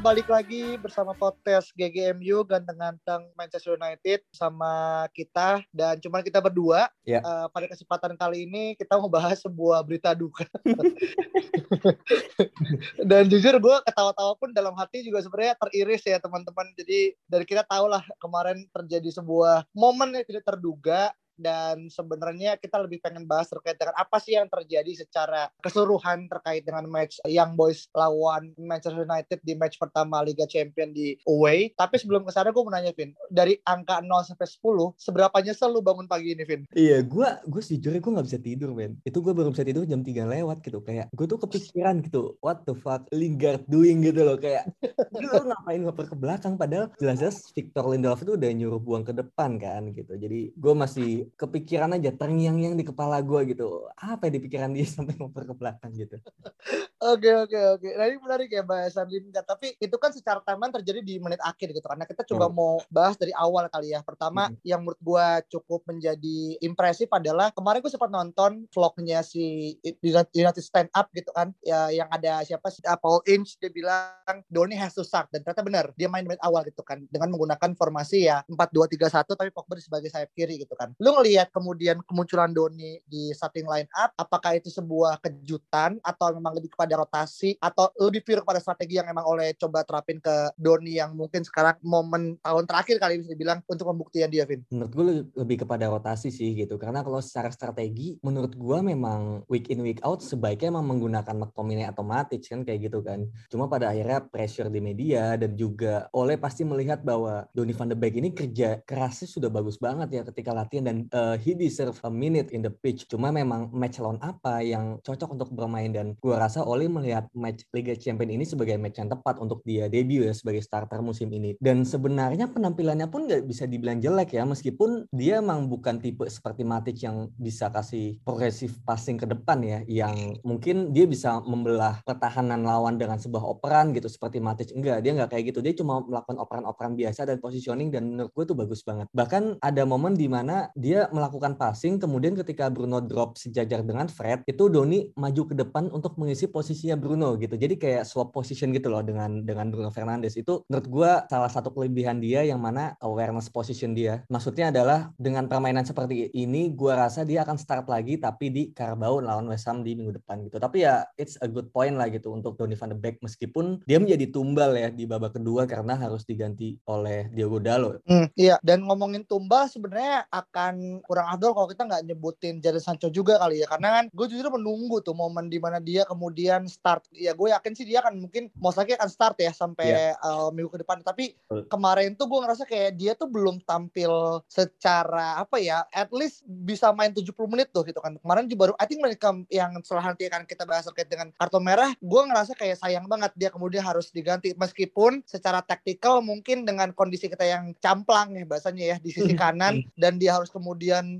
balik lagi bersama podcast GGMU ganteng-ganteng Manchester United sama kita dan cuman kita berdua. Ya. Eh, pada kesempatan kali ini kita mau bahas sebuah berita duka. dan jujur gue ketawa-tawa pun dalam hati juga sebenarnya teriris ya teman-teman. Jadi dari kita tahu lah kemarin terjadi sebuah momen yang tidak terduga dan sebenarnya kita lebih pengen bahas terkait dengan apa sih yang terjadi secara keseluruhan terkait dengan match Young Boys lawan Manchester United di match pertama Liga Champion di away. Tapi sebelum ke sana gue mau nanya Vin, dari angka 0 sampai 10, seberapa nyesel lu bangun pagi ini Vin? Iya, gue gue sejujurnya gue nggak bisa tidur, men. Itu gue baru bisa tidur jam 3 lewat gitu. Kayak gue tuh kepikiran gitu, what the fuck Lingard doing gitu loh. Kayak lu ngapain ngoper ke belakang padahal jelas-jelas Victor Lindelof itu udah nyuruh buang ke depan kan gitu. Jadi gue masih kepikiran aja terngiang-ngiang di kepala gue gitu. Apa yang di pikiran dia sampai ngoper ke belakang gitu. Oke oke oke. Nah ini menarik ya bahasan Lingard. Tapi itu kan secara timeline terjadi di menit akhir gitu. Karena kita coba Hmm. mau bahas dari awal kali ya. Pertama Hmm. yang menurut gua cukup menjadi impresif adalah kemarin gue sempat nonton vlognya si United Stand Up gitu kan. Ya yang ada siapa sih? Ah, Paul Inch dia bilang Donny has to start dan ternyata benar dia main menit awal gitu kan dengan menggunakan formasi ya 4-2-3-1 tapi Pogba sebagai sayap kiri gitu kan. Lu ngelihat kemudian kemunculan Donny di starting line up apakah itu sebuah kejutan atau memang lebih kepada rotasi atau lebih pure kepada strategi yang emang oleh coba terapin ke Donny yang mungkin sekarang momen tahun terakhir kali bisa dibilang untuk pembuktian dia Vin. Menurut gue lebih kepada rotasi sih gitu. Karena kalau secara strategi, menurut gue memang week in week out sebaiknya emang menggunakan McTominay atau kan kayak gitu kan. Cuma pada akhirnya pressure di media dan juga oleh pasti melihat bahwa Donny van de Beek ini kerja kerasnya sudah bagus banget ya ketika latihan dan uh, he deserve a minute in the pitch. Cuma memang match lawan apa yang cocok untuk bermain. Dan gue rasa Oli melihat match Liga Champion ini sebagai match yang tepat untuk dia debut ya sebagai starter musim ini. Dan sebenarnya penampilannya pun nggak bisa dibilang jelek ya. Meskipun dia emang bukan tipe seperti Matic yang bisa kasih progresif passing ke depan ya. Yang mungkin dia bisa membelah pertahanan lawan dengan sebuah operan gitu seperti Matic. Enggak dia nggak kayak gitu. Dia cuma melakukan operan-operan biasa dan positioning. Dan menurut gue tuh bagus banget. Bahkan ada momen di mana dia melakukan passing kemudian ketika Bruno drop sejajar dengan Fred itu Doni maju ke depan untuk mengisi posisinya Bruno gitu. Jadi kayak swap position gitu loh dengan dengan Bruno Fernandes. Itu menurut gue salah satu kelebihan dia yang mana awareness position dia. Maksudnya adalah dengan permainan seperti ini gue rasa dia akan start lagi tapi di Carabao lawan West Ham di minggu depan gitu. Tapi ya it's a good point lah gitu untuk Donny van de Beek meskipun dia menjadi tumbal ya di babak kedua karena harus diganti oleh Diogo Dalot. Hmm, iya. Dan ngomongin tumbal sebenarnya akan kurang afdol kalau kita nggak nyebutin Jadon Sancho juga kali ya. Karena kan gue jujur menunggu tuh momen di mana dia kemudian start. Ya gue yakin sih dia akan mungkin most likely akan start ya sampai uh, minggu ke depan. Tapi Betul. kemarin tuh gue ngerasa kayak dia tuh belum tampil secara apa ya at least bisa main 70 menit tuh gitu kan. Kemarin juga baru I think mereka yang setelah nanti akan kita bahas terkait dengan kartu merah gue ngerasa kayak sayang banget dia kemudian harus diganti. Meskipun secara taktikal mungkin dengan kondisi kita yang camplang ya bahasanya ya di sisi kanan dan dia harus kemudian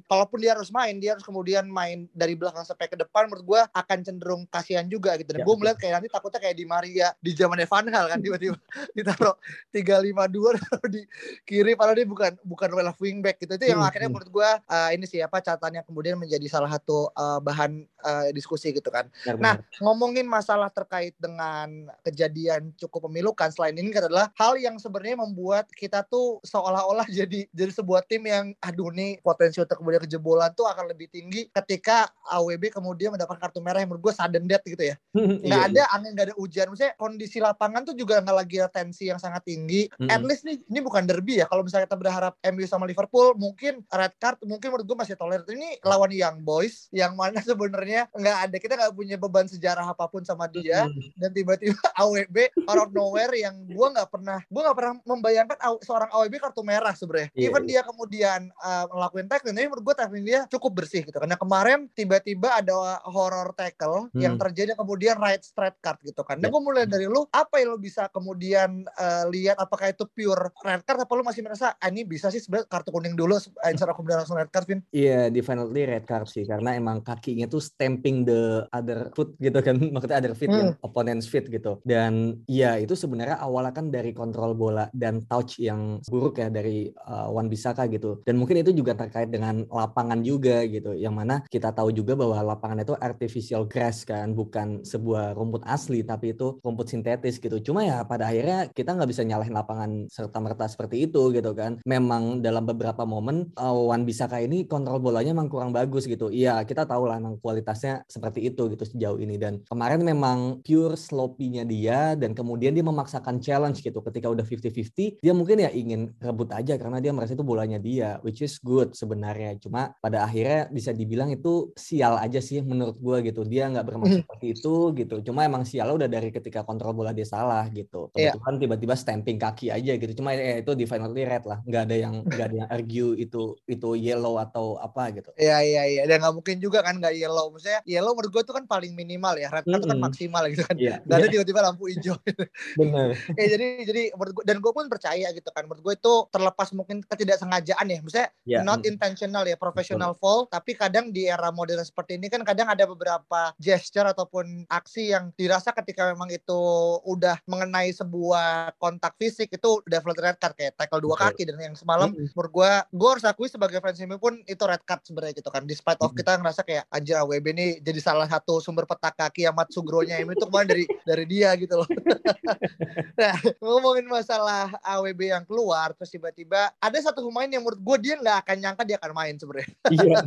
kalaupun dia harus main dia harus kemudian main dari belakang sampai ke depan menurut gue akan cenderung kasihan juga gitu dan Ya, gue melihat kayak nanti takutnya kayak di Maria di zaman Van Hal kan tiba-tiba ditaruh 352 taruh di kiri padahal dia bukan bukan well wingback gitu itu yang Hmm, akhirnya hmm. menurut gue uh, ini sih apa catatan yang kemudian menjadi salah satu uh, bahan uh, diskusi gitu kan. Benar, Nah, benar. ngomongin masalah terkait dengan kejadian cukup memilukan selain ini kan adalah hal yang sebenarnya membuat kita tuh seolah-olah jadi jadi sebuah tim yang aduh nih potensi untuk kemudian kejebolan tuh akan lebih tinggi ketika AWB kemudian mendapat kartu merah yang menurut gue sudden death gitu ya. Nggak Iya, ada angin, nggak ada hujan. Maksudnya kondisi lapangan tuh juga nggak lagi tensi yang sangat tinggi. Mm-mm. At least nih ini bukan derby ya. Kalau misalnya kita berharap MU sama Liverpool mungkin red card mungkin menurut gue masih toleran. Ini lawan Young Boys yang mana sebenarnya nggak ada kita nggak punya beban sejarah apa pun sama dia Mm. dan tiba-tiba AWB out of nowhere yang gua nggak pernah gua nggak pernah membayangkan seorang AWB kartu merah sebenarnya. Iya, Even iya. dia kemudian uh, melakukan tackling, tapi menurut gua tackling dia cukup bersih gitu. Karena kemarin tiba-tiba ada horror tackle yang Hmm. terjadi kemudian right straight card gitu kan. Dan Iya. gua mulai dari lu apa yang lu bisa kemudian uh, lihat apakah itu pure red card apa lu masih merasa ah, ini bisa sih sebenarnya kartu kuning dulu instead of kemudian langsung red card Vin? Iya, definitely red card sih karena emang kakinya tuh stamping the other foot gitu kan, maksudnya other feet Hmm. ya, opponent's feet gitu. Dan ya itu sebenarnya awalnya kan dari kontrol bola dan touch yang buruk ya dari uh, Wan Bisaka gitu. Dan mungkin itu juga terkait dengan lapangan juga gitu, yang mana kita tahu juga bahwa lapangan itu artificial grass kan, bukan sebuah rumput asli tapi itu rumput sintetis gitu. Cuma ya pada akhirnya kita nggak bisa nyalahin lapangan serta merta seperti itu gitu kan. Memang dalam beberapa momen uh, Wan Bisaka ini kontrol bolanya memang kurang bagus gitu. Iya kita tahu lah memang kualitasnya seperti itu gitu sejauh ini dan kemarin memang pure sloppy-nya dia dan kemudian dia memaksakan challenge gitu ketika udah 50-50 dia mungkin ya ingin rebut aja karena dia merasa itu bolanya dia which is good sebenarnya. Cuma pada akhirnya bisa dibilang itu sial aja sih menurut gua gitu. Dia nggak bermaksud seperti itu gitu. Cuma emang sial udah dari ketika kontrol bola dia salah gitu. Iya. kebetulan tiba-tiba stamping kaki aja gitu. Cuma ya itu definitely red lah. Nggak ada yang nggak ada yang argue itu itu yellow atau apa gitu. Iya iya iya. Dan nggak mungkin juga kan nggak yellow. Maksudnya yellow menurut gue tuh kan paling minimal ya. Red card tuh kan Mm-mm. maksimal gitu kan. Iya, nggak ada iya, tiba-tiba lampu hijau bener. ya jadi jadi menurut gue dan gue pun percaya gitu kan. Menurut gue itu terlepas mungkin ketidaksengajaan ya. Maksudnya Ya, not mm, intentional ya professional fall tapi kadang di era modern seperti ini kan kadang ada beberapa gesture ataupun aksi yang dirasa ketika memang itu udah mengenai sebuah kontak fisik itu definitely red card kayak tackle dua Betul. kaki dan yang semalam Mm-mm. menurut gue gue harus akui sebagai fans MU pun itu red card sebenarnya gitu kan despite of Mm-mm. kita ngerasa kayak anjir AWB ini jadi salah satu sumber petak kaki yang Matsugronya MU itu kemarin dari dari dia gitu loh nah ngomongin masalah AWB yang keluar terus tiba-tiba ada satu pemain yang menurut gue dia nggak akan nyangka dia akan main sebenarnya. Iya.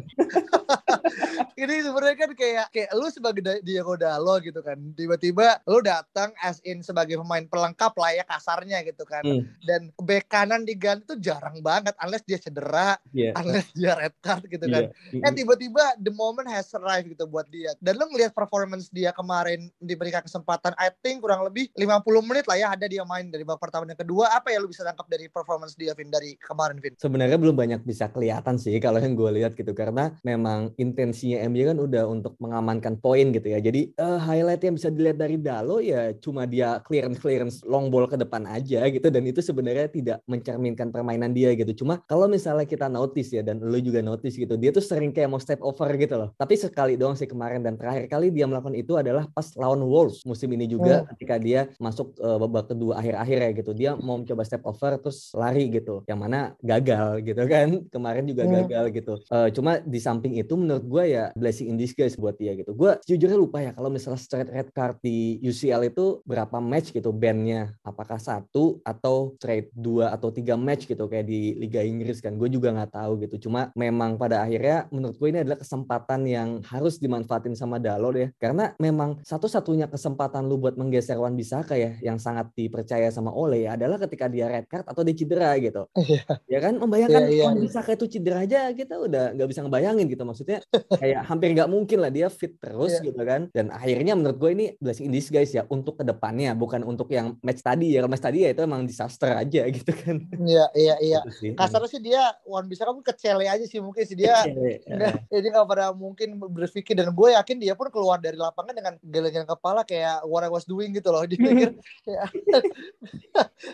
Ini sebenarnya kan kayak kayak lu sebagai Da- Diego Dalo gitu kan tiba-tiba lu datang as in sebagai pemain pelengkap lah ya kasarnya gitu kan. Hmm. dan bek kanan diganti tuh jarang banget unless dia cedera iya. unless dia red card gitu kan. Iya. Eh tiba-tiba the moment has arrived gitu buat dia. Dan lu ngelihat performance dia kemarin diberikan kesempatan I think kurang lebih 50 menit lah ya ada dia main dari babak pertama dan kedua. Apa ya lu bisa tangkap dari performance dia Vin dari kemarin Vin? Sebenarnya belum banyak bisa kelihatan sih kalau yang gue lihat gitu. Karena memang intensinya MU kan udah untuk mengamankan poin gitu ya. Jadi eh, highlight yang bisa dilihat dari Dalo ya cuma dia clearance clearance long ball ke depan aja gitu. Dan itu sebenarnya tidak mencerminkan permainan dia gitu. Cuma kalau misalnya kita notice ya dan lu juga notice gitu dia tuh sering kayak mau step over gitu loh. Tapi sekali doang sih kemarin dan terakhir kali dia melakukan itu adalah pas lawan Wolves musim ini juga ketika dia masuk eh, babak kedua akhir-akhir ya gitu. Dia mau mencoba step over terus lari gitu. Yang mana gagal gitu kan. Kemarin juga Hmm. gagal gitu. Eh, cuma di samping itu menurut gue ya blessing in disguise buat dia gitu. Gue sejujurnya lupa ya kalau misalnya straight red card di UCL itu berapa match gitu bandnya. Apakah satu atau straight dua atau tiga match gitu kayak di Liga Inggris kan. Gue juga nggak tahu gitu. Cuma memang pada akhirnya menurut gue ini adalah kesempatan yang harus dimanfaatin sama Dalo deh karena memang satu-satunya kesempatan lu buat menggeser Wan Bisaka ya yang sangat dipercaya sama Ole ya adalah ketika dia red card atau dia cedera gitu. Iya. ya kan? Membayangkan Iya, iya, Wan. Bisaka itu cedera aja kita udah nggak bisa ngebayangin gitu. Maksudnya kayak hampir nggak mungkin lah dia fit terus Iya. gitu kan. Dan akhirnya menurut gue ini blessing in disguise ya untuk ke depannya bukan untuk yang match tadi ya. Match tadi ya itu emang disaster aja gitu kan. Iya iya iya. Gitu kasarnya sih dia Wan bisa kan kecele aja sih mungkin sih dia Kece, Enggak, ya. Dia nggak pada mungkin berpikir. Dan gue yakin dia pun keluar dari lapangan dengan geleng kepala kayak what I was doing gitu loh. Dia pikir kayak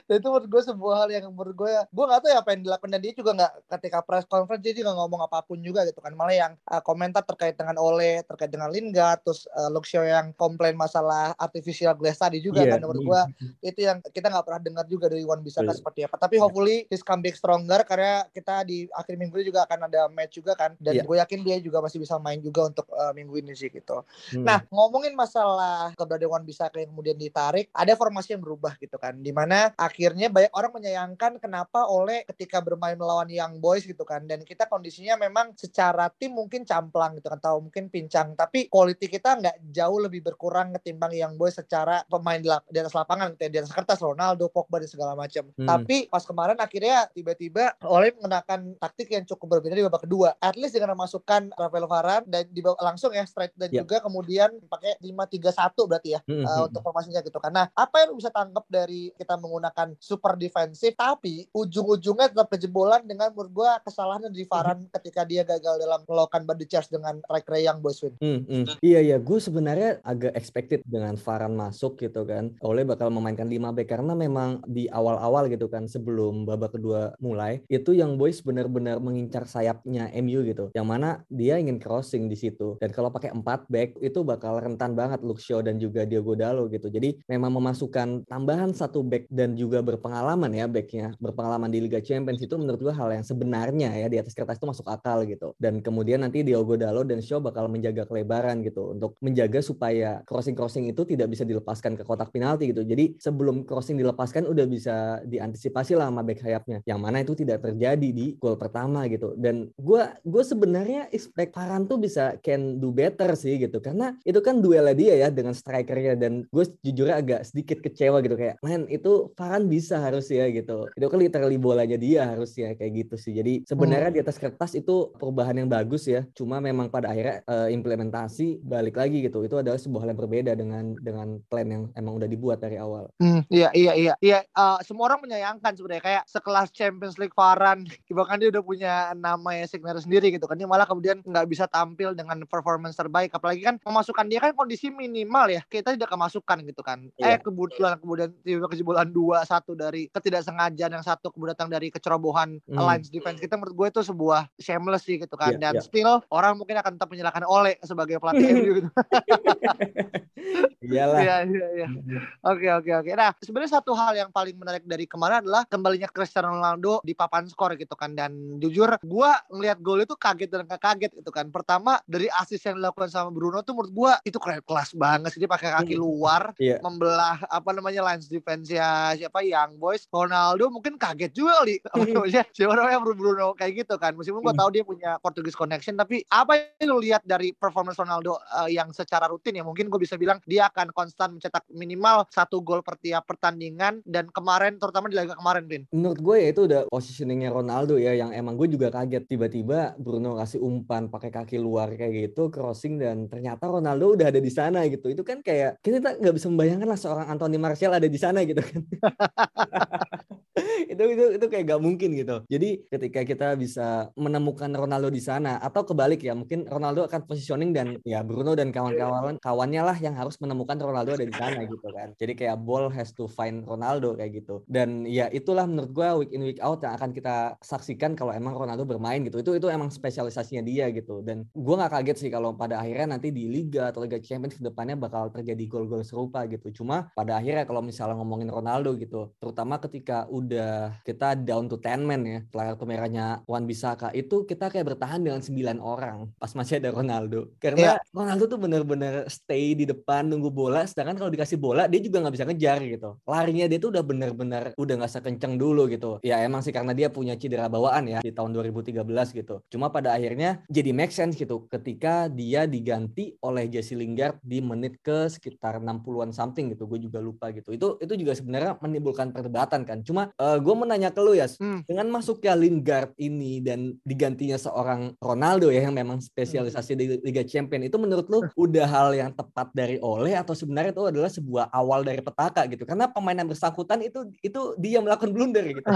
dan itu menurut gue sebuah hal yang menurut gue gue nggak tahu ya apa yang dilakukan. Dan dia juga nggak ketika press conference dia juga ngomong apa pun juga gitu kan malah yang uh, komentar terkait dengan Ole terkait dengan Lingard terus uh, Shaw yang komplain masalah artificial glass tadi juga Iya. kan menurut gue itu yang kita nggak pernah dengar juga dari Wan Bisaka Betul. seperti apa tapi hopefully he's come back stronger karena kita di akhir minggu ini juga akan ada match juga kan dan Iya. gue yakin dia juga masih bisa main juga untuk uh, minggu ini sih gitu. Hmm. Nah ngomongin masalah keberadaan bisa yang kemudian ditarik, ada formasi yang berubah gitu kan, di mana akhirnya banyak orang menyayangkan kenapa oleh ketika bermain melawan Young Boys gitu kan, dan kita kondisinya memang secara tim mungkin camplang gitu kan, atau mungkin pincang, tapi quality kita nggak jauh lebih berkurang ketimbang Young Boys secara pemain di atas lapangan gitu ya, di atas kertas Ronaldo, Pogba dan segala macam. Hmm. Tapi pas kemarin akhirnya tiba-tiba oleh mengenakan taktik yang cukup berbeda di babak kedua. At least dengan memasukkan Rafael Varane dan di langsung ya straight dan yeah. juga kemudian pakai 5-3-1 berarti ya mm-hmm. uh, untuk formasinya gitu kan. Nah, apa yang bisa tangkap dari kita menggunakan super defensif tapi ujung-ujungnya tetap kejebolan dengan menurut gua kesalahan di Varane mm-hmm. ketika dia gagal dalam melakukan body charge dengan Ray yang boys win. Mm-hmm. Iya iya, gue sebenarnya agak expected dengan Varane masuk gitu kan. Oleh bakal memainkan 5 back karena memang di awal-awal gitu kan sebelum babak kedua mulai itu yang boys benar-benar mengincar sayapnya MU gitu. Yang mana dia ingin crossing di situ. Dan kalau pakai 4 back itu bakal rentan banget Luxio dan juga Diogo Dalo gitu. Jadi memang memasukkan tambahan satu back dan juga berpengalaman ya backnya. Berpengalaman di Liga Champions itu menurut gua hal yang sebenarnya ya di atas kertas itu masuk akal gitu. Dan kemudian nanti Diogo Dalo dan Shaw bakal menjaga kelebaran gitu untuk menjaga supaya crossing-crossing itu tidak bisa dilepaskan ke kotak penalti gitu. Jadi sebelum crossing dilepaskan udah bisa diantisipasi lah sama back sayapnya. Yang mana itu tidak terjadi di gol pertama gitu. Dan gue gue sebenarnya expect Varane tuh bisa can do better sih gitu. Karena itu kan duelnya dia ya dengan strikernya dan gue jujur agak sedikit kecewa gitu kayak man itu Varane bisa harus ya gitu. Itu kan literally bolanya dia harus ya kayak gitu sih. Jadi sebenarnya hmm. di atas kertas itu perubahan yang bagus ya. Cuma memang pada akhirnya uh, implementasi balik lagi gitu. Itu adalah sebuah hal yang berbeda dengan dengan plan yang emang udah dibuat dari awal. Hmm, iya iya iya. Iya uh, semua orang menyayangkan sebenarnya kayak sekelas Champions League Varane bahkan dia udah punya nama ya signature sendiri gitu kan dia malah kemudian nggak bisa tampil dengan performance terbaik apalagi kan pemasukan dia kan kondisi minimal ya kita tidak kemasukan gitu kan yeah. eh kebetulan kemudian tiba kejebolan dua satu dari ketidaksengajaan yang satu kemudian datang dari kecerobohan mm. alliance defense kita menurut gue itu sebuah shameless sih gitu kan. Yeah, dan yeah. still orang mungkin akan tetap menyalahkan Oleh sebagai pelatih MU gitu. Iyalah. Iya iya iya. Oke oke oke. Nah sebenarnya satu hal yang paling menarik dari kemarin adalah kembalinya Cristiano Ronaldo di papan skor gitu kan. Dan jujur gue ngelihat gol itu kaget dan gak kaget gitu kan. Pertama dari asis yang dilakukan sama Bruno tuh menurut gue itu keren kelas banget sih. Dia pakai kaki hmm. luar yeah. membelah apa namanya lines defense ya siapa? Young Boys. Ronaldo mungkin kaget juga kali. Siapa namanya Bruno? Kayak gitu kan. Meskipun gue hmm. tahu dia punya Portugis connection tapi apa yang lu lihat dari performance Ronaldo uh, yang secara rutin ya mungkin gue bisa bilang dia akan konstan mencetak minimal satu gol per tiap pertandingan dan kemarin terutama di laga kemarin Bin menurut gue ya itu udah positioningnya Ronaldo ya yang emang gue juga kaget. Tiba-tiba Bruno kasih umpan pakai kaki luar kayak gitu crossing dan ternyata Ronaldo udah ada di sana gitu. Itu kan kayak kita nggak bisa membayangkan lah seorang Anthony Martial ada di sana gitu kan itu itu itu kayak gak mungkin gitu. Jadi ketika kita bisa menemukan Ronaldo di sana atau kebalik ya mungkin Ronaldo akan positioning dan ya Bruno dan kawan-kawan kawannya lah yang harus menemukan Ronaldo ada di sana gitu kan. Jadi kayak ball has to find Ronaldo kayak gitu. Dan ya itulah menurut gue week in week out yang akan kita saksikan kalau emang Ronaldo bermain gitu. Itu itu emang spesialisasinya dia gitu. Dan gue nggak kaget sih kalau pada akhirnya nanti di Liga atau Liga Champions depannya bakal terjadi gol-gol serupa gitu. Cuma pada akhirnya kalau misalnya ngomongin Ronaldo gitu, terutama ketika udah kita down to 10 man ya, setelah kartu merahnya Wan Bisaka itu kita kayak bertahan dengan 9 orang pas masih ada Ronaldo. Karena yeah. Ronaldo tuh bener-bener stay di depan nunggu bola, sedangkan kalau dikasih bola dia juga nggak bisa ngejar gitu. Larinya dia tuh udah bener-bener udah nggak sekenceng dulu gitu. Ya emang sih karena dia punya cedera bawaan ya di tahun 2013 gitu. Cuma pada akhirnya jadi make sense gitu ketika dia diganti oleh Jesse Lingard di menit ke sekitar 60-an something gitu. Gue juga lupa gitu. Itu itu juga sebenarnya menimbulkan perdebatan kan. Cuma uh, gue mau nanya ke lu ya, hmm. dengan masuknya Lingard ini dan digantinya seorang Ronaldo ya yang memang spesialisasi di Liga Champion itu menurut lu udah hal yang tepat dari Oleh atau sebenarnya itu adalah sebuah awal dari petaka gitu? Karena pemain yang bersangkutan itu itu dia melakukan blunder gitu.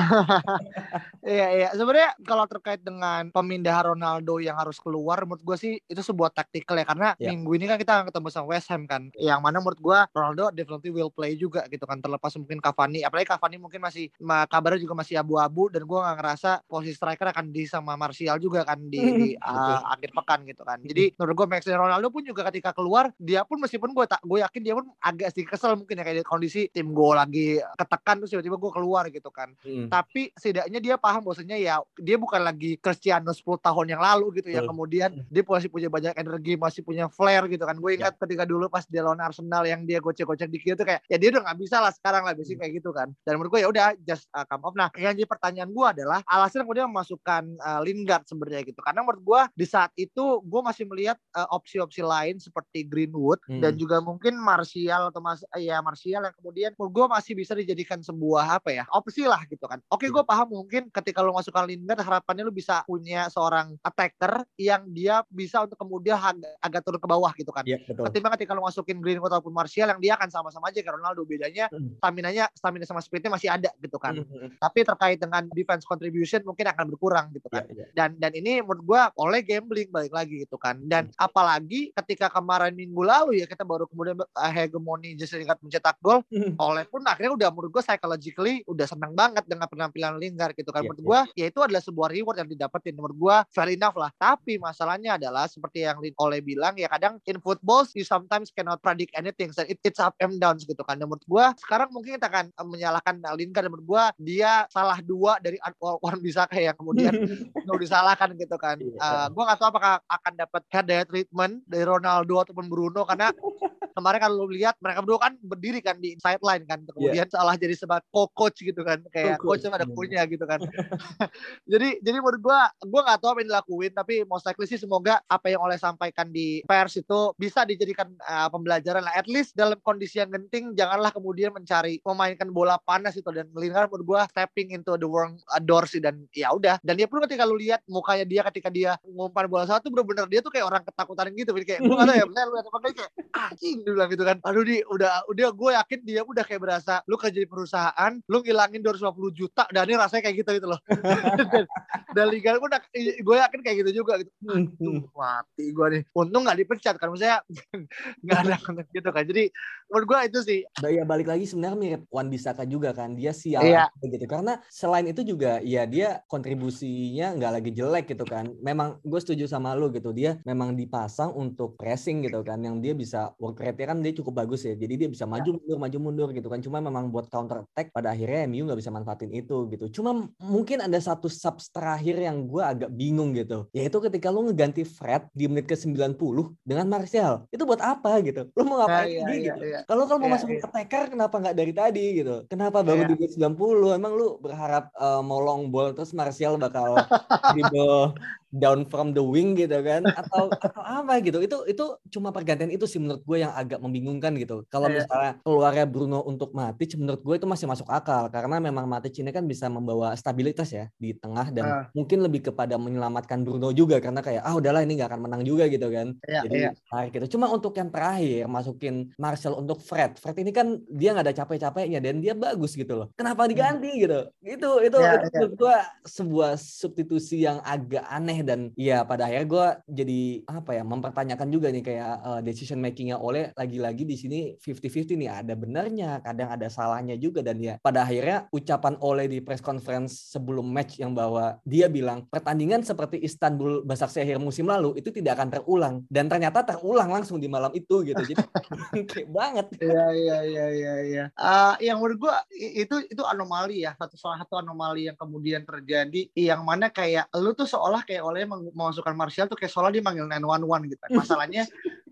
Iya iya, sebenarnya kalau terkait dengan pemindahan Ronaldo yang harus keluar menurut gue sih itu sebuah taktikal ya karena yeah. minggu ini kan kita akan ketemu sama West Ham kan. Yang mana menurut gue Ronaldo definitely will play juga gitu kan terlepas mungkin Cavani apalagi Cavani mungkin masih ma- kabarnya juga masih abu-abu dan gue nggak ngerasa posisi striker akan di sama Martial juga kan di, di uh, akhir pekan gitu kan. Jadi menurut gue Messi Ronaldo pun juga ketika keluar dia pun meskipun gue tak gue yakin dia pun agak sedikit kesel mungkin ya kayak di kondisi tim gue lagi ketekan terus tiba-tiba gue keluar gitu kan. Hmm. Tapi setidaknya dia paham bahwasanya ya dia bukan lagi Cristiano 10 tahun yang lalu gitu ya. Betul. Kemudian dia masih punya banyak energi, masih punya flair gitu kan. Gue ingat ketika dulu pas dia lawan Arsenal yang dia gocek-gocek dikit tuh kayak ya dia udah nggak bisa lah sekarang lah biasanya kayak gitu kan. Dan menurut gue ya udah just uh, come off. Nah, yang jadi pertanyaan gue adalah alasan kemudian memasukkan uh, Lingard sebenarnya gitu. Karena menurut gue di saat itu gue masih melihat uh, opsi-opsi lain seperti Greenwood Hmm. dan juga mungkin Martial atau mas ya Martial yang kemudian menurut gue masih bisa dijadikan sebuah apa ya opsi lah gitu kan. Oke gue paham mungkin ketika lo masukkan Lingard harapannya lo bisa punya seorang attacker yang dia bisa untuk kemudian agak, agak turun ke bawah gitu kan. Iya, betul. Ketimbang ketika lo masukin Greenwood ataupun Martial yang dia akan sama-sama aja kayak Ronaldo bedanya Hmm. stamina-nya stamina sama speednya masih ada gitu kan. Hmm, hmm, Tapi terkait dengan defense contribution mungkin akan berkurang gitu kan Iya, iya. dan dan ini menurut gua oleh gambling balik lagi gitu kan dan Hmm. apalagi ketika kemarin minggu lalu ya kita baru kemudian uh, hegemoni Jesse Lingard mencetak gol Hmm. oleh pun akhirnya udah menurut gua psychologically udah senang banget dengan penampilan Lingard gitu kan Iya, menurut iya. gua ya itu adalah sebuah reward yang didapetin menurut gua fair enough lah tapi masalahnya adalah seperti yang Lin- oleh bilang ya kadang in football you sometimes cannot predict anything so it, it's up and downs gitu kan dan menurut gua sekarang mungkin kita akan uh, menyalahkan Lingard dan menurut gua dia salah dua dari Wan Bisaka yang kemudian mau disalahkan gitu kan. Iya. Uh, gue gak tahu apakah akan dapat head treatment dari Ronaldo ataupun Bruno karena kemarin kalau lu lihat mereka berdua kan berdiri kan di sideline kan kemudian salah jadi sebagai co-coach gitu kan kayak Co-coach. coach ada Hmm. punya gitu kan jadi jadi menurut gua gua nggak tahu apa yang dilakuin tapi most likely sih semoga apa yang oleh sampaikan di pers itu bisa dijadikan uh, pembelajaran lah at least dalam kondisi yang genting janganlah kemudian mencari memainkan bola panas itu dan Lingard menurut gua stepping into the wrong uh, door sih. Dan ya udah. Dan dia pun ketika lu lihat mukanya dia ketika dia ngumpan bola satu bener-bener dia tuh kayak orang ketakutan gitu. Jadi kayak gua gak tahu ya bener lu lihat apa kayak anjing dia bilang gitu kan. Aduh di udah udah gue yakin dia udah kayak berasa lu kerja di perusahaan lu ngilangin 250 juta dan ini rasanya kayak gitu gitu loh. Dan, dan Liga pun gue yakin kayak gitu juga gitu. Hmm, Aduh, mati gue nih. Untung nggak dipecat kan misalnya nggak ada gitu kan. Jadi menurut gue itu sih. Ya balik lagi sebenarnya mirip Wan Bisaka juga kan. Dia sial Iya. aja gitu karena selain itu juga ya dia kontribusinya nggak lagi jelek gitu kan memang gue setuju sama lu gitu dia memang dipasang untuk pressing gitu kan yang dia bisa work rate kan dia cukup bagus ya jadi dia bisa maju mundur maju mundur gitu kan cuma memang buat counter attack pada akhirnya MU nggak bisa manfaatin itu gitu cuma mungkin ada satu subs terakhir yang gue agak bingung gitu yaitu ketika lu ngeganti Fred di menit ke 90 dengan Martial itu buat apa gitu lu mau ngapain iya, lagi iya, gitu iya. kalau kalau mau Iya, masuk iya. attacker kenapa nggak dari tadi gitu? Kenapa baru Iya. di menit 90? Emang lu berharap eh, mau long ball terus Martial bakal dribble down from the wing gitu kan? Atau atau apa gitu? Itu itu cuma pergantian itu sih menurut gue yang agak membingungkan gitu. Kalau Iya. misalnya keluarnya Bruno untuk Matic menurut gue itu masih masuk akal karena memang Matic ini kan bisa membawa stabilitas ya di tengah dan Ah. mungkin lebih kepada menyelamatkan Bruno juga karena kayak ah udahlah ini nggak akan menang juga gitu kan. Iya, Jadi iya. tarik gitu. Cuma untuk yang terakhir masukin Marcel untuk Fred. Fred ini kan dia nggak ada capek-capeknya dan dia bagus gitu loh. Kenapa diganti gitu? Itu itu, Iya, itu menurut gua sebuah substitusi yang agak aneh dan ya pada akhirnya gua jadi apa ya mempertanyakan juga nih kayak uh, decision makingnya oleh lagi-lagi di sini 50-50 nih ada benarnya, kadang ada salahnya juga dan ya pada akhirnya ucapan oleh di press conference sebelum match yang bahwa dia bilang pertandingan seperti Istanbul Basaksehir musim lalu itu tidak akan terulang dan ternyata terulang langsung di malam itu gitu. Jadi kayak banget. Iya iya iya iya iya. Ah, yang menurut gua i- itu itu anomali ya. Satu salah satu anomali yang kemudian terjadi yang mana kayak lu tuh seolah kayak oleh memasukkan Martial tuh kayak seolah dia manggil 911 gitu. kan. Masalahnya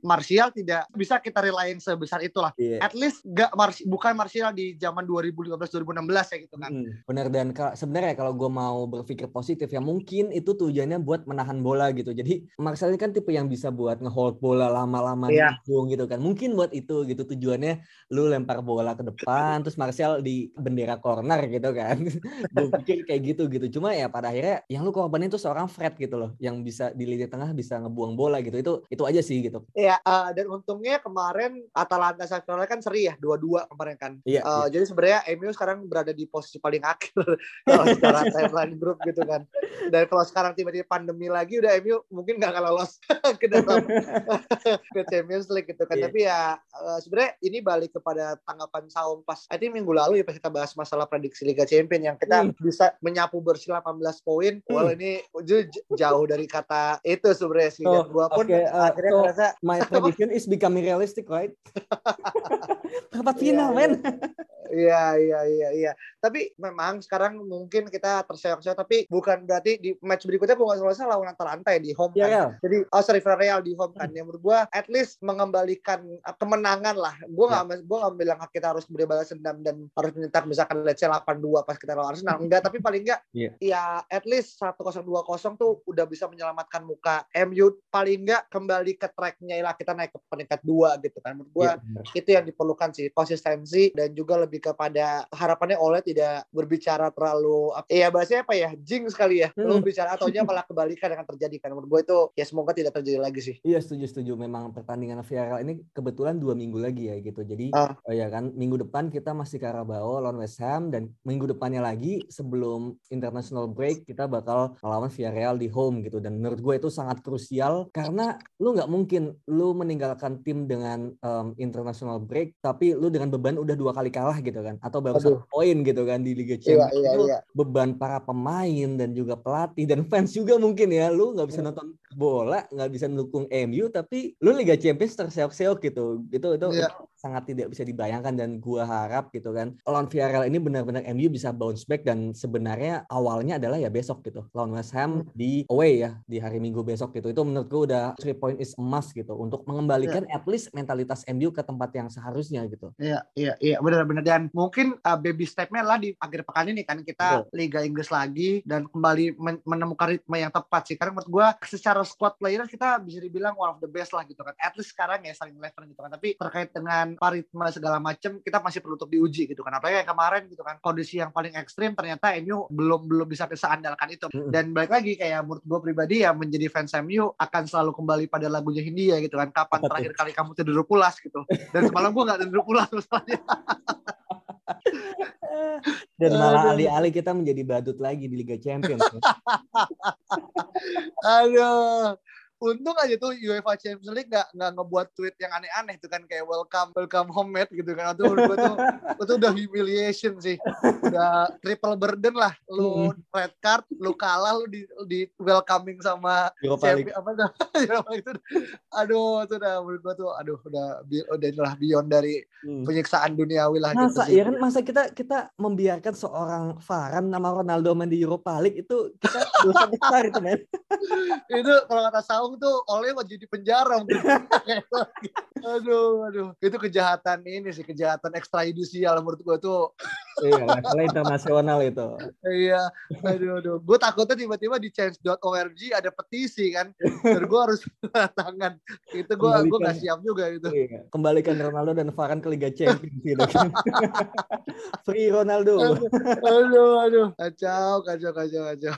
Martial tidak bisa kita relain sebesar itulah. Iya. At least gak Mars, bukan Martial di zaman 2015 2016 ya gitu kan. Hmm, bener dan sebenarnya kalau gue mau berpikir positif ya mungkin itu tujuannya buat menahan bola gitu. Jadi Marcel ini kan tipe yang bisa buat ngehold bola lama-lama di Iya. ujung gitu kan. Mungkin buat itu gitu tujuannya lu lempar bola ke depan terus Marcel di bendera corner gitu kan. gue pikir kayak gitu gitu. Cuma ya pada akhirnya yang lu korbanin itu seorang Fred gitu loh yang bisa di lini tengah bisa ngebuang bola gitu. Itu itu aja sih gitu. Iya kayak uh, dan untungnya kemarin Atalanta Sampdoria kan seri ya dua-dua kemarin kan. Iya, Uh, iya. Jadi sebenarnya MU sekarang berada di posisi paling akhir kalau secara timeline grup gitu kan. Dan kalau sekarang tiba-tiba pandemi lagi udah MU mungkin nggak akan lolos ke dalam ke Champions League gitu kan. Iya. Tapi ya uh, sebenarnya ini balik kepada tanggapan Saum pas I think minggu lalu ya pas kita bahas masalah prediksi Liga Champions yang kita Hmm. bisa menyapu bersih 18 poin. Well ini jauh dari kata itu sebenarnya sih. Dan Oh, gua pun oke, uh, akhirnya so- ngerasa My prediction is becoming realistic, right? Perempat Iya, final, iya. men. Iya iya iya iya. Tapi memang sekarang mungkin kita terseok-seok tapi bukan berarti di match berikutnya bukan selesai lawan Atalanta ya di home Iya, kan. Real. Jadi oh sorry Villarreal di home kan. Yang menurut gua at least mengembalikan kemenangan lah. Gua nggak gua nggak bilang kita harus beri balas dendam dan harus mencetak misalkan let's say 8-2 pas kita lawan Arsenal. Enggak, tapi paling enggak Iya. ya at least 1-0 2-0 tuh udah bisa menyelamatkan muka MU paling enggak kembali ke tracknya lah kita naik ke peringkat 2 gitu kan. Menurut gua Iya, benar. itu yang diperlukan sih konsistensi dan juga lebih kepada harapannya oleh tidak berbicara terlalu ya bahasanya apa ya jing sekali ya lu Hmm. bicara ataunya malah kebalikan yang akan terjadi kan menurut gue itu ya semoga tidak terjadi lagi sih Iya setuju setuju memang pertandingan Villarreal ini kebetulan dua minggu lagi ya gitu jadi Ah. oh ya kan minggu depan kita masih Carabao lawan West Ham dan minggu depannya lagi sebelum international break kita bakal melawan Villarreal di home gitu dan menurut gue itu sangat krusial karena lu nggak mungkin lu meninggalkan tim dengan em, international break tapi lu dengan beban udah dua kali kalah gitu kan atau baru satu poin gitu kan di Liga iya Champions. iya Itu iya. beban para pemain dan juga pelatih dan fans juga mungkin ya. Lu nggak bisa Hmm. nonton bola nggak bisa mendukung MU tapi lu Liga Champions terseok-seok gitu. Itu itu Iya. Sangat tidak bisa dibayangkan dan gua harap gitu kan lawan Villarreal ini benar-benar MU bisa bounce back dan sebenarnya awalnya adalah ya besok gitu lawan West Ham Hmm. di away ya di hari Minggu besok gitu itu menurut gua udah three point is emas gitu untuk mengembalikan at least mentalitas MU ke tempat yang seharusnya gitu Iya, iya, iya, benar-benar dan mungkin uh, baby stepnya lah di akhir pekan ini kan kita Liga Inggris lagi dan kembali men- menemukan ritme yang tepat sih. Karena menurut gua secara squad player kita bisa dibilang one of the best lah gitu kan. At least sekarang ya saling level gitu kan. Tapi terkait dengan ritme segala macam kita masih perlu untuk diuji gitu kan. Apalagi kayak kemarin gitu kan kondisi yang paling ekstrim ternyata MU belum belum bisa seandalkan itu. Dan balik lagi kayak menurut gua pribadi ya menjadi fans MU akan selalu kembali pada lagunya Hindia gitu kan. Kapan terakhir kali kamu tidur pulas gitu. Dan semalam gua nggak tidur pulas masalahnya. dan malah alih-alih kita menjadi badut lagi di Liga Champions ya. Aduh. Untung aja tuh UEFA Champions League nggak nggak ngebuat tweet yang aneh-aneh tuh kan kayak welcome welcome home mate gitu kan. Itu menurut gua tuh itu udah humiliation sih. Udah triple burden lah. Lu red card lu kalah lu di di welcoming sama Europa League. apa tuh? Itu aduh itu udah menurut gua tuh aduh udah udah inilah beyond dari Hmm. penyiksaan duniawi lah Masa gitu sih. ya kan? Masa kita kita membiarkan seorang Varane nama Ronaldo main di Europa League itu kita dosa besar itu men. itu kalau kata Saung tuh oleh mau jadi penjara aduh aduh. Itu kejahatan ini sih kejahatan ekstrajudisial menurut gua tuh Iya, levelnya internasional itu. iya aduh aduh gue takutnya tiba-tiba di change.org ada petisi kan dan gue harus tangan itu gue gue nggak Kembalikan. siap juga gitu Iya. Kembalikan Ronaldo dan Varane ke Liga Champions gitu kan. Free Ronaldo. aduh aduh kacau kacau kacau kacau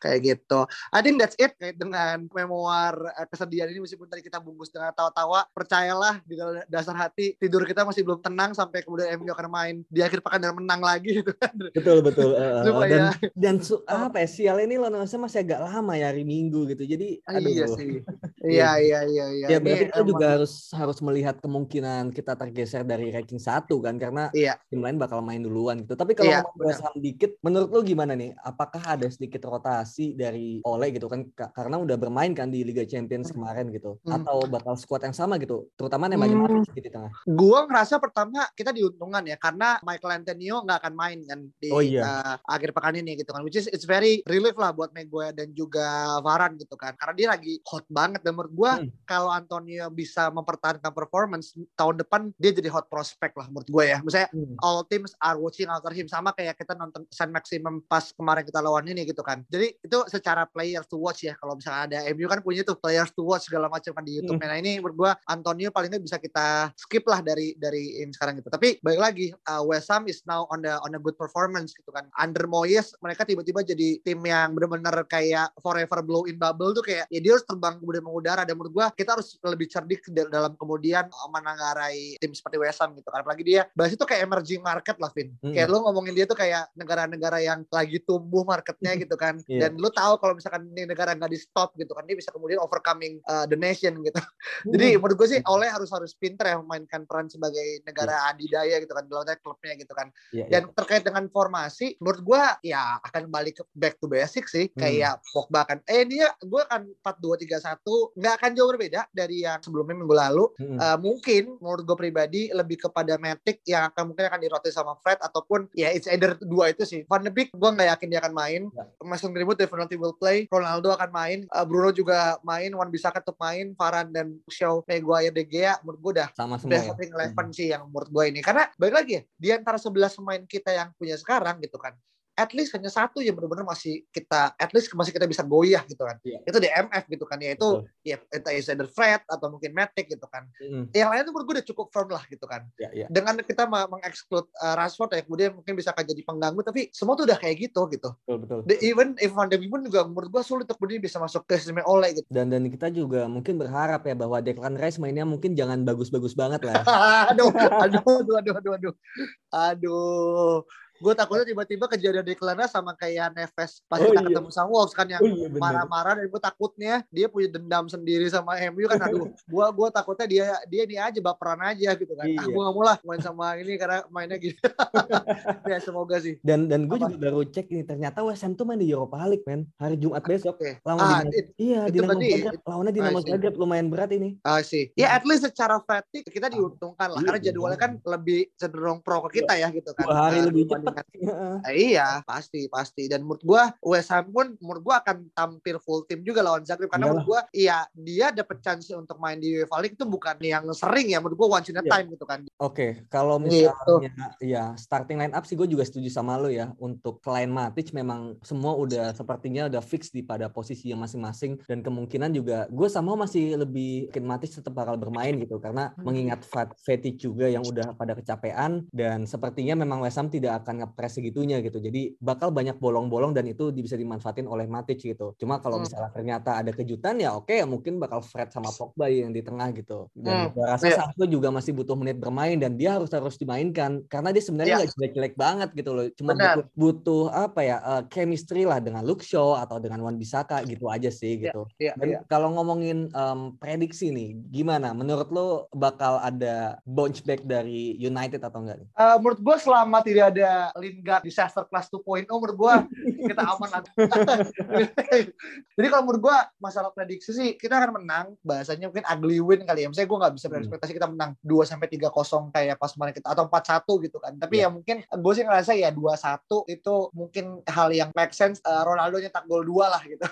kayak gitu I think that's it kayak dengan memoir kesedihan ini meskipun tadi kita bungkus dengan tawa-tawa percayalah di dasar hati tidur kita masih belum tenang sampai kemudian MU akan main di akhir pekan dan menang lagi gitu kan betul betul. Eh, Supaya- dan dan su- apa ya sial ini lawan Ham masih agak lama ya hari Minggu gitu. Jadi aduh. iya sih iya iya iya iya Ya Ini berarti kita emang- juga harus harus melihat kemungkinan kita tergeser dari ranking satu kan karena iya tim lain bakal main duluan gitu. Tapi kalau Iya, ngomong West Ham dikit, menurut lu gimana nih? Apakah ada sedikit rotasi dari Ole gitu kan? Ka- Karena udah bermain kan di Liga Champions kemarin gitu. Hmm. Atau bakal squad yang sama gitu? Terutama Nemanja Hmm. Matic di tengah. Gua ngerasa pertama kita diuntungkan ya karena Michael Antonio nggak akan main kan di Oh iya. uh, akhir pekan ini gitu kan which is it's very relief lah buat Maguire dan juga Varane gitu kan karena dia lagi hot banget dan menurut gua Hmm. kalau Antonio bisa mempertahankan performance tahun depan dia jadi hot prospect lah menurut gue ya. Misalnya Hmm. all teams are watching for him sama kayak kita nonton San Maximum pas kemarin kita lawan ini gitu kan. Jadi itu secara players to watch ya kalau misalnya ada MU kan punya tuh players to watch segala macam kan di YouTube. Nah ini menurut gua Antonio paling nggak bisa kita skip lah dari dari ini sekarang gitu. Tapi balik lagi uh, West Ham is now on the on a good performance gitu kan. Under Moyes mereka tiba-tiba jadi tim yang benar-benar kayak forever blow in bubble tuh kayak ya dia harus terbang kemudian mengudara udara. Dan menurut gua kita harus lebih cerdik dal- dalam kemudian uh, menanggarai tim seperti West Ham gitu kan. Apalagi dia Brazil itu kayak emerging market lah Vin. Mm. kayak lu ngomongin dia tuh kayak negara-negara yang lagi tumbuh marketnya gitu kan. Iya. dan lu tahu kalau misalkan ini negara nggak di stop gitu kan dia bisa kemudian overcoming uh, the nation gitu. Jadi menurut gue sih Oleh harus harus pinter ya memainkan peran sebagai negara adidaya gitu kan dalam klubnya gitu kan. Iya, iya. dan terkait dengan formasi menurut gua ya akan balik ke back to basic sih. Hmm. kayak Pogba kan. Eh dia gue akan 4-2-3-1 nggak akan jauh berbeda dari yang sebelumnya minggu lalu. Mm-mm. Eh, mungkin menurut gue pribadi lebih kepada Matic yang akan mungkin akan dirotasi sama Fred ataupun ya it's either dua itu sih. Van de Beek gue nggak yakin dia akan main. Ya. Mason Greenwood definitely will play. Ronaldo akan main. Eh, Bruno juga main. Wan Bissaka tetap main. Varane dan Shaw Maguire De Gea menurut gue udah sama semua udah ya. starting eleven sih yang menurut gue ini. Karena balik lagi ya di antara 11 pemain kita yang punya sekarang gitu kan at least hanya satu yang benar-benar masih kita at least masih kita bisa goyah gitu kan Iya. itu di MF gitu kan yaitu Betul. ya itu either Fred atau mungkin Matic gitu kan Mm-mm. yang lain tuh menurut gue udah cukup firm lah gitu kan Ya, ya. dengan kita mengexclude uh, Rashford ya kemudian mungkin bisa akan jadi pengganggu tapi semua tuh udah kayak gitu gitu Betul, betul. The, even if Van de Beek pun juga menurut gue sulit untuk kemudian bisa masuk ke sistemnya Oleh gitu Dan dan kita juga mungkin berharap ya bahwa Declan Rice mainnya mungkin jangan bagus-bagus banget lah. aduh, aduh, aduh, aduh, aduh, aduh, aduh. Gue takutnya tiba-tiba kejadian Declan sama kayak Neves pas Oh, kita iya. ketemu sama Wolves kan yang Oh iya marah-marah dan gue takutnya dia punya dendam sendiri sama MU kan aduh gue gua takutnya dia dia ini aja baperan aja gitu kan ah Iya. gue gak mau lah main sama ini karena mainnya gitu ya semoga sih Dan dan gue juga baru cek nih ternyata West Ham tuh main di Europa League men hari Jumat besok oke lawan ah Dinamo. it- Iya itu Dinamo Zagreb lawannya Dinamo. Zagreb lumayan berat ini. ah sih ya at least secara fatigue kita diuntungkan lah Iya, karena jadwalnya kan lebih cenderung pro ke kita ya gitu kan Dua hari Ah, lebih cepat. Heeh. Eh, iya, pasti pasti. Dan menurut gua West Ham pun menurut gua akan tampil full tim juga lawan Zagreb karena Iyalah. menurut gua iya dia dapat chance untuk main di UEFA League itu bukan yang sering ya menurut gua once in a Iya. time gitu kan. Oke, kalau Gitu. misalnya ya starting line up sih gue juga setuju sama lo ya. Untuk klien Matic memang semua udah sepertinya udah fix di pada posisi yang masing-masing dan kemungkinan juga gue sama masih lebih yakin Matic tetap bakal bermain gitu karena Hmm. mengingat Fat- fatigue juga yang udah pada kecapean dan sepertinya memang West Ham tidak akan ngepres segitunya gitu. Jadi bakal banyak bolong-bolong dan itu bisa dimanfaatin oleh Matic gitu. Cuma kalau Hmm. misalnya ternyata ada kejutan ya oke ya mungkin bakal Fred sama Pogba yang di tengah gitu. Dan Hmm, gue rasa iya. Sancho juga masih butuh menit bermain dan dia harus harus dimainkan karena dia sebenarnya Iya. nggak jelek-jelek banget gitu loh. Cuma butuh, butuh apa ya eh, chemistry lah dengan Luke Shaw atau dengan Wan Bisaka gitu aja sih Iya, gitu. Iya, Dan iya. kalau ngomongin em, prediksi nih, gimana? Menurut lo bakal ada bounce back dari United atau enggak? nih? Eh, menurut gua selama tidak ada Lingard disaster class 2.0 menurut gua kita aman lah. Jadi kalau menurut gua masalah prediksi sih kita akan menang bahasanya mungkin ugly win kali ya. Misalnya gua nggak bisa Hmm. berekspektasi kita menang 2 sampai 3-0 kayak pas kemarin kita atau 4-1 gitu kan. Tapi Iya. ya mungkin gue sih ngerasa ya 2-1 itu mungkin hal yang make sense Eh, Ronaldo nyetak gol 2 lah gitu.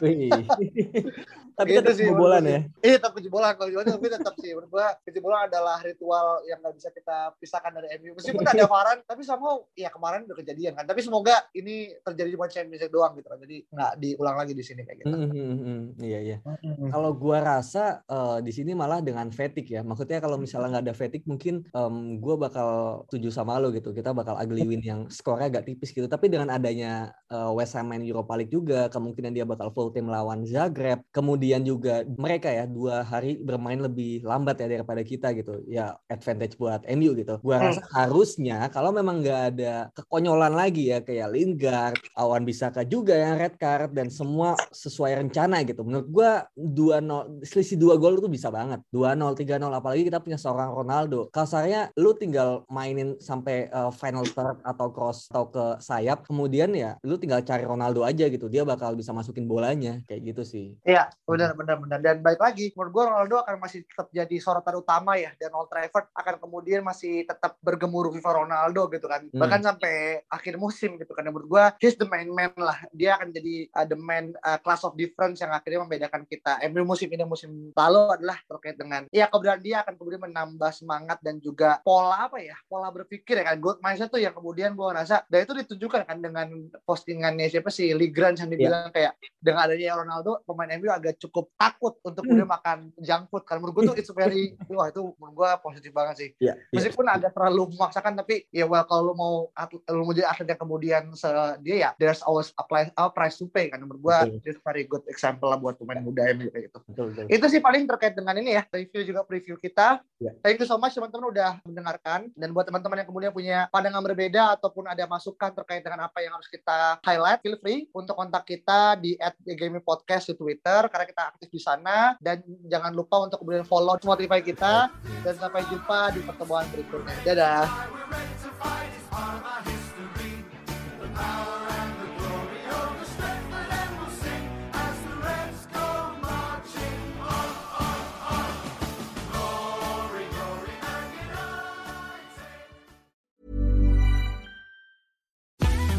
Tapi Gitu tetap sih, kebobolan ya. Iya tetap kejebolan kalau gimana tapi tetap sih menurut gua kejebolan adalah ritual yang nggak bisa kita pisahkan dari MU. Meskipun ada Varane tapi somehow ya kemarin udah kejadian kan. Tapi semoga ini terjadi cuma Champions League doang gitu kan. Jadi nggak diulang lagi di sini kayak gitu. Hmm, hmm. Iya iya. Hmm. Kalau gua rasa eh, di sini malah dengan fatigue ya. Maksudnya kalau misalnya nggak ada fatigue mungkin em, gua bakal setuju sama lo gitu. Kita bakal ugly win yang skornya agak tipis gitu. Tapi dengan adanya eh, West Ham main Europa League juga, kemungkinan dia bakal full tim lawan Zagreb. Kemudian juga mereka ya dua hari bermain lebih lambat ya daripada kita gitu. Ya advantage buat MU gitu. Gua Hmm. rasa harusnya kalau memang nggak ada kekonyolan lagi ya kayak Lingard, Awan Bisaka juga yang red card dan semua sesuai rencana gitu. Menurut gua 2-0 selisih dua gol itu bisa banget. 2-0, 3-0 apalagi kita punya seorang Ronaldo. Kasarnya lu tinggal mainin sampai uh, final third atau cross atau ke sayap, kemudian ya lu tinggal cari Ronaldo aja gitu. Dia bakal bisa masukin bolanya kayak gitu sih. Iya, benar benar benar. Dan baik lagi, menurut gua Ronaldo akan masih tetap jadi sorotan utama ya dan Old Trafford akan kemudian masih tetap bergemuruh FIFA Ronaldo gitu kan. Hmm. Bahkan sampai akhir musim gitu kan. Menurut gua he's the main man lah. Dia akan jadi uh, the man uh, class of difference yang akhirnya membedakan kita. MU musim ini musim lalu adalah terkait dengan ya kemudian dia akan kemudian menambah semangat dan juga pola apa ya? Pola berpikir ya kan. Growth mindset tuh yang kemudian gua rasa dan itu ditunjukkan kan dengan postingannya siapa sih Ligran yang dibilang kayak dengan adanya Ronaldo pemain MU agak cukup takut untuk kemudian makan junk food kan menurut gue tuh it's very wah itu menurut gue positif banget sih Iya. meskipun agak terlalu memaksakan tapi ya well kalau lu mau atlet, lu mau jadi atlet yang kemudian se dia ya there's always a price, a price to pay kan menurut gua this very good example lah buat pemain muda yang kayak gitu. Betul, betul. itu sih paling terkait dengan ini ya review juga preview kita. Ya. thank you so much teman-teman udah mendengarkan. Dan buat teman-teman yang kemudian punya pandangan berbeda ataupun ada masukan terkait dengan apa yang harus kita highlight feel free untuk kontak kita di at Gaming Podcast di Twitter karena kita aktif di sana. Dan jangan lupa untuk kemudian follow Spotify kita. Dan sampai jumpa di pertemuan berikutnya. Dadah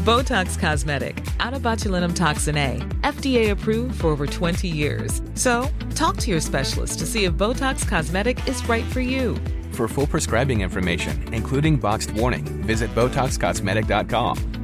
Botox Cosmetic, out of botulinum toxin A, FDA approved for over 20 years. So, talk to your specialist to see if Botox Cosmetic is right for you. For full prescribing information, including boxed warning, visit BotoxCosmetic.com